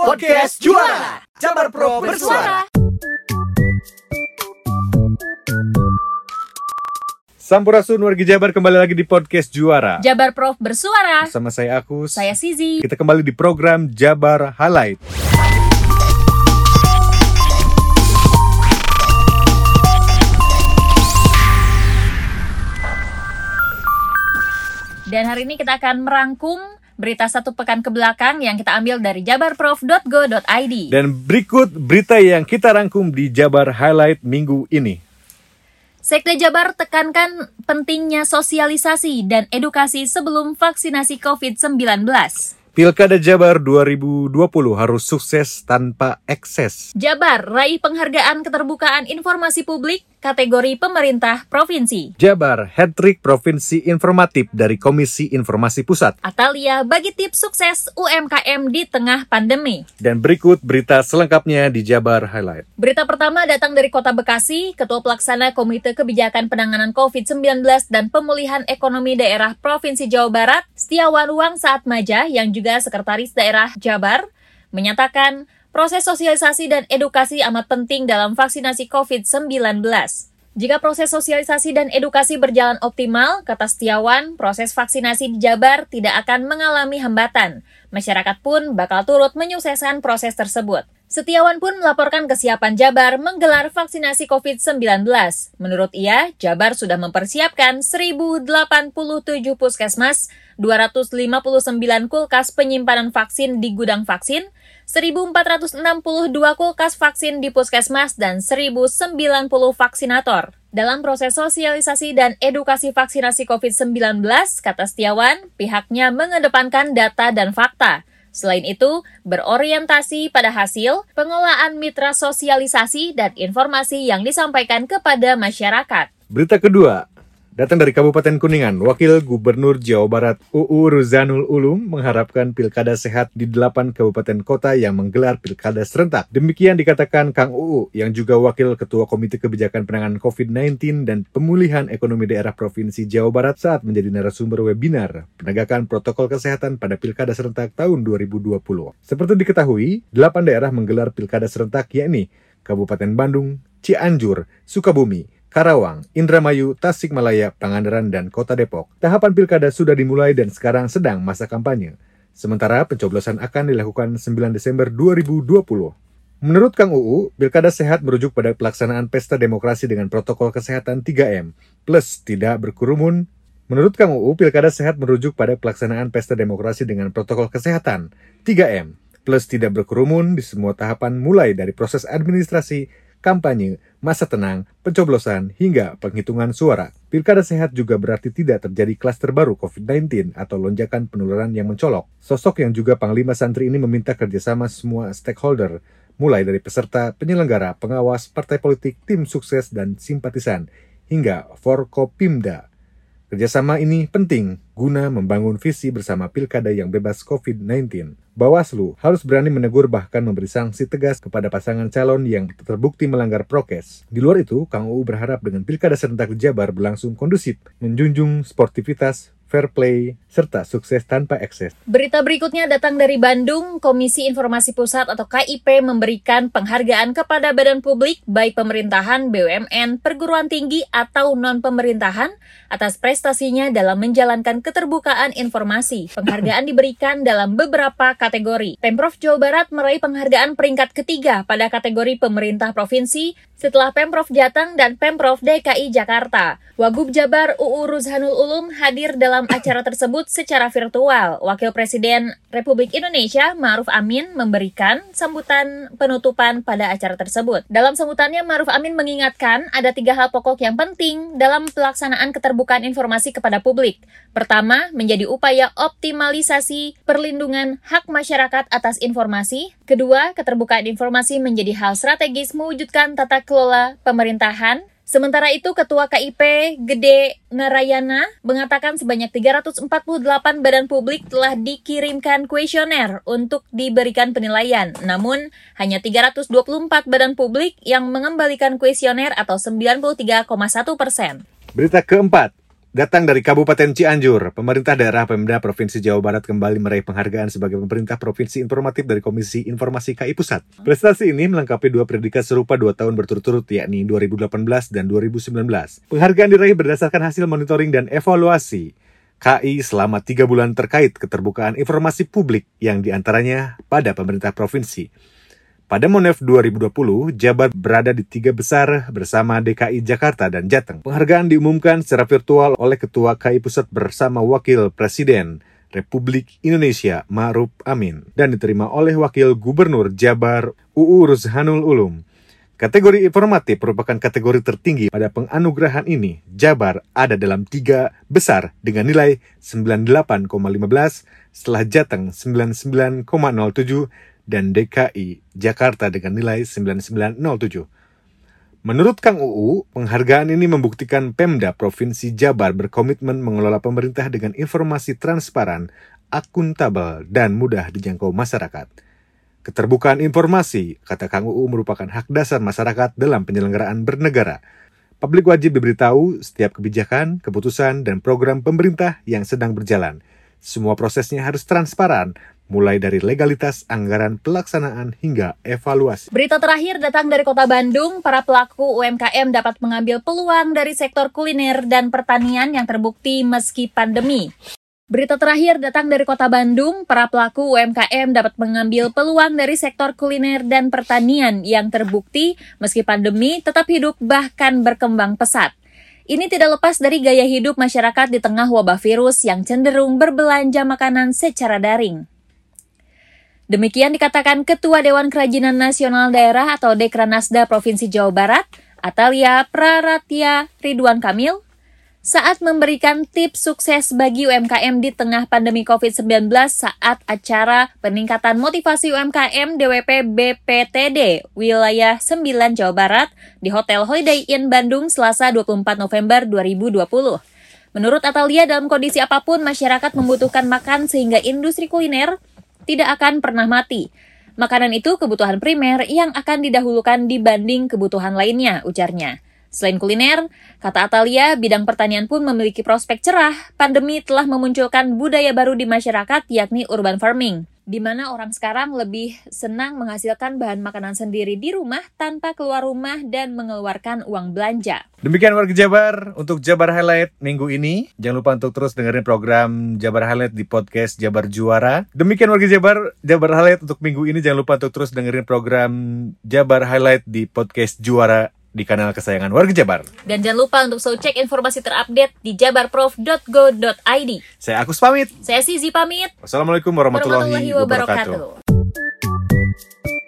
Podcast Juara. Jabar Pro Bersuara. Sampurasun wargi Jabar kembali lagi di podcast Juara. Jabar Prof bersuara. Bersama saya Agus. Saya Sizi. Kita kembali di program Jabar Highlight. Dan hari ini kita akan merangkum berita satu pekan ke belakang yang kita ambil dari jabarprof.go.id. Dan berikut berita yang kita rangkum di Jabar Highlight minggu ini Sekda Jabar tekankan pentingnya sosialisasi dan edukasi sebelum vaksinasi COVID-19. Pilkada Jabar 2020 harus sukses tanpa ekses Jabar raih penghargaan keterbukaan informasi publik kategori pemerintah provinsi. Jabar hat-trick Provinsi Informatif dari Komisi Informasi Pusat Atalia bagi tips sukses UMKM di tengah pandemi. Dan berikut berita selengkapnya di Jabar Highlight Berita pertama datang dari Kota Bekasi, Ketua Pelaksana Komite Kebijakan Penanganan COVID-19 dan Pemulihan Ekonomi Daerah Provinsi Jawa Barat, Setiawan Wang Saat Maja, yang juga Sekretaris Daerah Jabar, menyatakan proses sosialisasi dan edukasi amat penting dalam vaksinasi COVID-19. Jika proses sosialisasi dan edukasi berjalan optimal, kata Setiawan, proses vaksinasi di Jabar tidak akan mengalami hambatan. Masyarakat pun bakal turut menyukseskan proses tersebut. Setiawan pun melaporkan kesiapan Jabar menggelar vaksinasi COVID-19. Menurut ia, Jabar sudah mempersiapkan 1.087 puskesmas, 259 kulkas penyimpanan vaksin di gudang vaksin, 1.462 kulkas vaksin di puskesmas, dan 1.090 vaksinator. Dalam proses sosialisasi dan edukasi vaksinasi COVID-19, kata Setiawan, pihaknya mengedepankan data dan fakta. Selain itu, berorientasi pada hasil, pengelolaan mitra sosialisasi, dan informasi yang disampaikan kepada masyarakat. Berita kedua, datang dari Kabupaten Kuningan, Wakil Gubernur Jawa Barat UU Ruzanul Ulum mengharapkan pilkada sehat di 8 kabupaten kota yang menggelar pilkada serentak. Demikian dikatakan Kang UU yang juga Wakil Ketua Komite Kebijakan Penanganan COVID-19 dan Pemulihan Ekonomi Daerah Provinsi Jawa Barat saat menjadi narasumber webinar penegakan protokol kesehatan pada pilkada serentak tahun 2020. Seperti diketahui, 8 daerah menggelar pilkada serentak yakni Kabupaten Bandung, Cianjur, Sukabumi, Karawang, Indramayu, Tasikmalaya, Pangandaran, dan Kota Depok. Tahapan pilkada sudah dimulai dan sekarang sedang masa kampanye. Sementara pencoblosan akan dilakukan 9 Desember 2020. Menurut Kang UU, pilkada sehat merujuk pada pelaksanaan pesta demokrasi dengan protokol kesehatan 3M, plus tidak berkerumun. Menurut Kang UU, pilkada sehat merujuk pada pelaksanaan pesta demokrasi dengan protokol kesehatan 3M, plus tidak berkerumun di semua tahapan mulai dari proses administrasi, kampanye, masa tenang, pencoblosan, hingga penghitungan suara. Pilkada sehat juga berarti tidak terjadi klaster baru COVID-19 atau lonjakan penularan yang mencolok. Sosok yang juga Panglima Santri ini meminta kerjasama semua stakeholder, mulai dari peserta, penyelenggara, pengawas, partai politik, tim sukses, dan simpatisan, hingga Forkopimda. Kerjasama ini penting guna membangun visi bersama pilkada yang bebas COVID-19. Bawaslu harus berani menegur bahkan memberi sanksi tegas kepada pasangan calon yang terbukti melanggar prokes. Di luar itu, Kang UU berharap dengan pilkada serentak Jabar berlangsung kondusif, menjunjung sportivitas, fair play, serta sukses tanpa ekses. Berita berikutnya datang dari Bandung. Komisi Informasi Pusat atau KIP memberikan penghargaan kepada badan publik, baik pemerintahan, BUMN, perguruan tinggi, atau non-pemerintahan, atas prestasinya dalam menjalankan keterbukaan informasi. Penghargaan diberikan dalam beberapa kategori. Pemprov Jawa Barat meraih penghargaan peringkat ketiga pada kategori pemerintah provinsi setelah Pemprov Jateng dan Pemprov DKI Jakarta. Wagub Jabar UU Ruzhanul Ulum hadir dalam acara tersebut secara virtual. Wakil Presiden Republik Indonesia Ma'ruf Amin memberikan sambutan penutupan pada acara tersebut. Dalam sambutannya Ma'ruf Amin mengingatkan ada tiga hal pokok yang penting dalam pelaksanaan keterbukaan informasi kepada publik. Pertama, menjadi upaya optimalisasi perlindungan hak masyarakat atas informasi. Kedua, keterbukaan informasi menjadi hal strategis mewujudkan tata kelola pemerintahan. Sementara itu, Ketua KIP Gede Narayana mengatakan sebanyak 348 badan publik telah dikirimkan kuesioner untuk diberikan penilaian. Namun, hanya 324 badan publik yang mengembalikan kuesioner atau 93,1 persen. Berita keempat, Datang dari Kabupaten Cianjur, pemerintah daerah Pemda Provinsi Jawa Barat kembali meraih penghargaan sebagai pemerintah provinsi informatif dari Komisi Informasi KI Pusat. Prestasi ini melengkapi dua predikat serupa dua tahun berturut-turut, yakni 2018 dan 2019. Penghargaan diraih berdasarkan hasil monitoring dan evaluasi KI selama tiga bulan terkait keterbukaan informasi publik yang di antaranya pada pemerintah provinsi. Pada Monef 2020, Jabar berada di tiga besar bersama DKI Jakarta dan Jateng. Penghargaan diumumkan secara virtual oleh Ketua KI Pusat bersama Wakil Presiden Republik Indonesia Ma'ruf Amin dan diterima oleh Wakil Gubernur Jabar UU Ruzhanul Ulum. Kategori informatif merupakan kategori tertinggi pada penganugerahan ini. Jabar ada dalam tiga besar dengan nilai 98,15 setelah Jateng 99,07 dan DKI Jakarta dengan nilai 9907. Menurut Kang UU, penghargaan ini membuktikan Pemda Provinsi Jabar berkomitmen mengelola pemerintah dengan informasi transparan, akuntabel, dan mudah dijangkau masyarakat. Keterbukaan informasi, kata Kang UU merupakan hak dasar masyarakat dalam penyelenggaraan bernegara. Publik wajib diberitahu setiap kebijakan, keputusan, dan program pemerintah yang sedang berjalan. Semua prosesnya harus transparan, mulai dari legalitas, anggaran, pelaksanaan, hingga evaluasi. Berita terakhir datang dari Kota Bandung, para pelaku UMKM dapat mengambil peluang dari sektor kuliner dan pertanian yang terbukti meski pandemi. Berita terakhir datang dari Kota Bandung, para pelaku UMKM dapat mengambil peluang dari sektor kuliner dan pertanian yang terbukti meski pandemi tetap hidup bahkan berkembang pesat. Ini tidak lepas dari gaya hidup masyarakat di tengah wabah virus yang cenderung berbelanja makanan secara daring. Demikian dikatakan Ketua Dewan Kerajinan Nasional Daerah atau Dekranasda Provinsi Jawa Barat, Atalia Praratya Ridwan Kamil, saat memberikan tips sukses bagi UMKM di tengah pandemi COVID-19 saat acara peningkatan motivasi UMKM DWP BPTD wilayah 9 Jawa Barat di Hotel Holiday Inn Bandung Selasa 24 November 2020. Menurut Atalia, dalam kondisi apa pun masyarakat membutuhkan makan sehingga industri kuliner tidak akan pernah mati. Makanan itu kebutuhan primer yang akan didahulukan dibanding kebutuhan lainnya, ujarnya. Selain kuliner, kata Atalia, bidang pertanian pun memiliki prospek cerah. Pandemi telah memunculkan budaya baru di masyarakat, yakni urban farming di mana orang sekarang lebih senang menghasilkan bahan makanan sendiri di rumah tanpa keluar rumah dan mengeluarkan uang belanja. Demikian warga Jabar untuk Jabar Highlight minggu ini. Jangan lupa untuk terus dengerin program Jabar Highlight di podcast Jabar Juara. Demikian warga Jabar, Jabar Highlight untuk minggu ini. Jangan lupa untuk terus dengerin program Jabar Highlight di podcast Juara di kanal kesayangan warga Jabar. Dan jangan lupa untuk selalu cek informasi terupdate di jabarprof.go.id. Saya Agus pamit. Saya Sizi pamit. Wassalamualaikum warahmatullahi, warahmatullahi wabarakatuh. wabarakatuh.